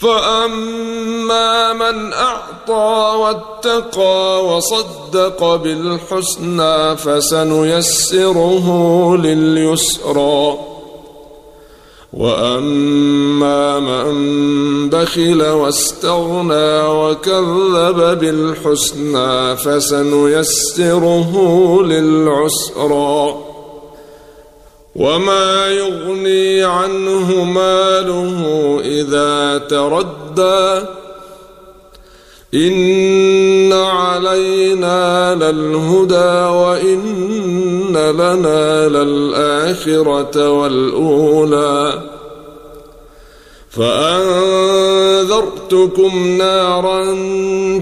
فأما من أعطى واتقى وصدق بالحسنى فسنيسره لليسرى واما من بخل واستغنى وكذب بالحسنى فسنيسره للعسرى وما يغني عنه ماله اذا تردى ان علينا للهدى وان لنا للاخره والاولى فانذرتكم نارا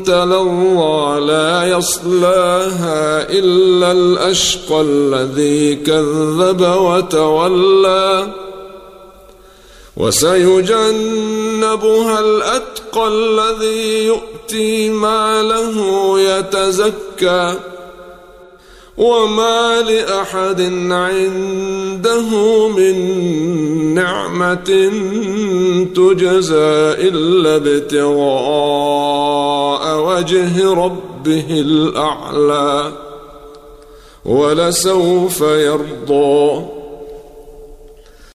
تلظى لا يصلاها إلا الأشقى الذي كذب وتولى وسيجنبها الأتقى الذي يؤتي ماله يتزكى وما لاحد عنده من نعمه تجزى الا ابتغاء وجه ربه الاعلى ولسوف يرضى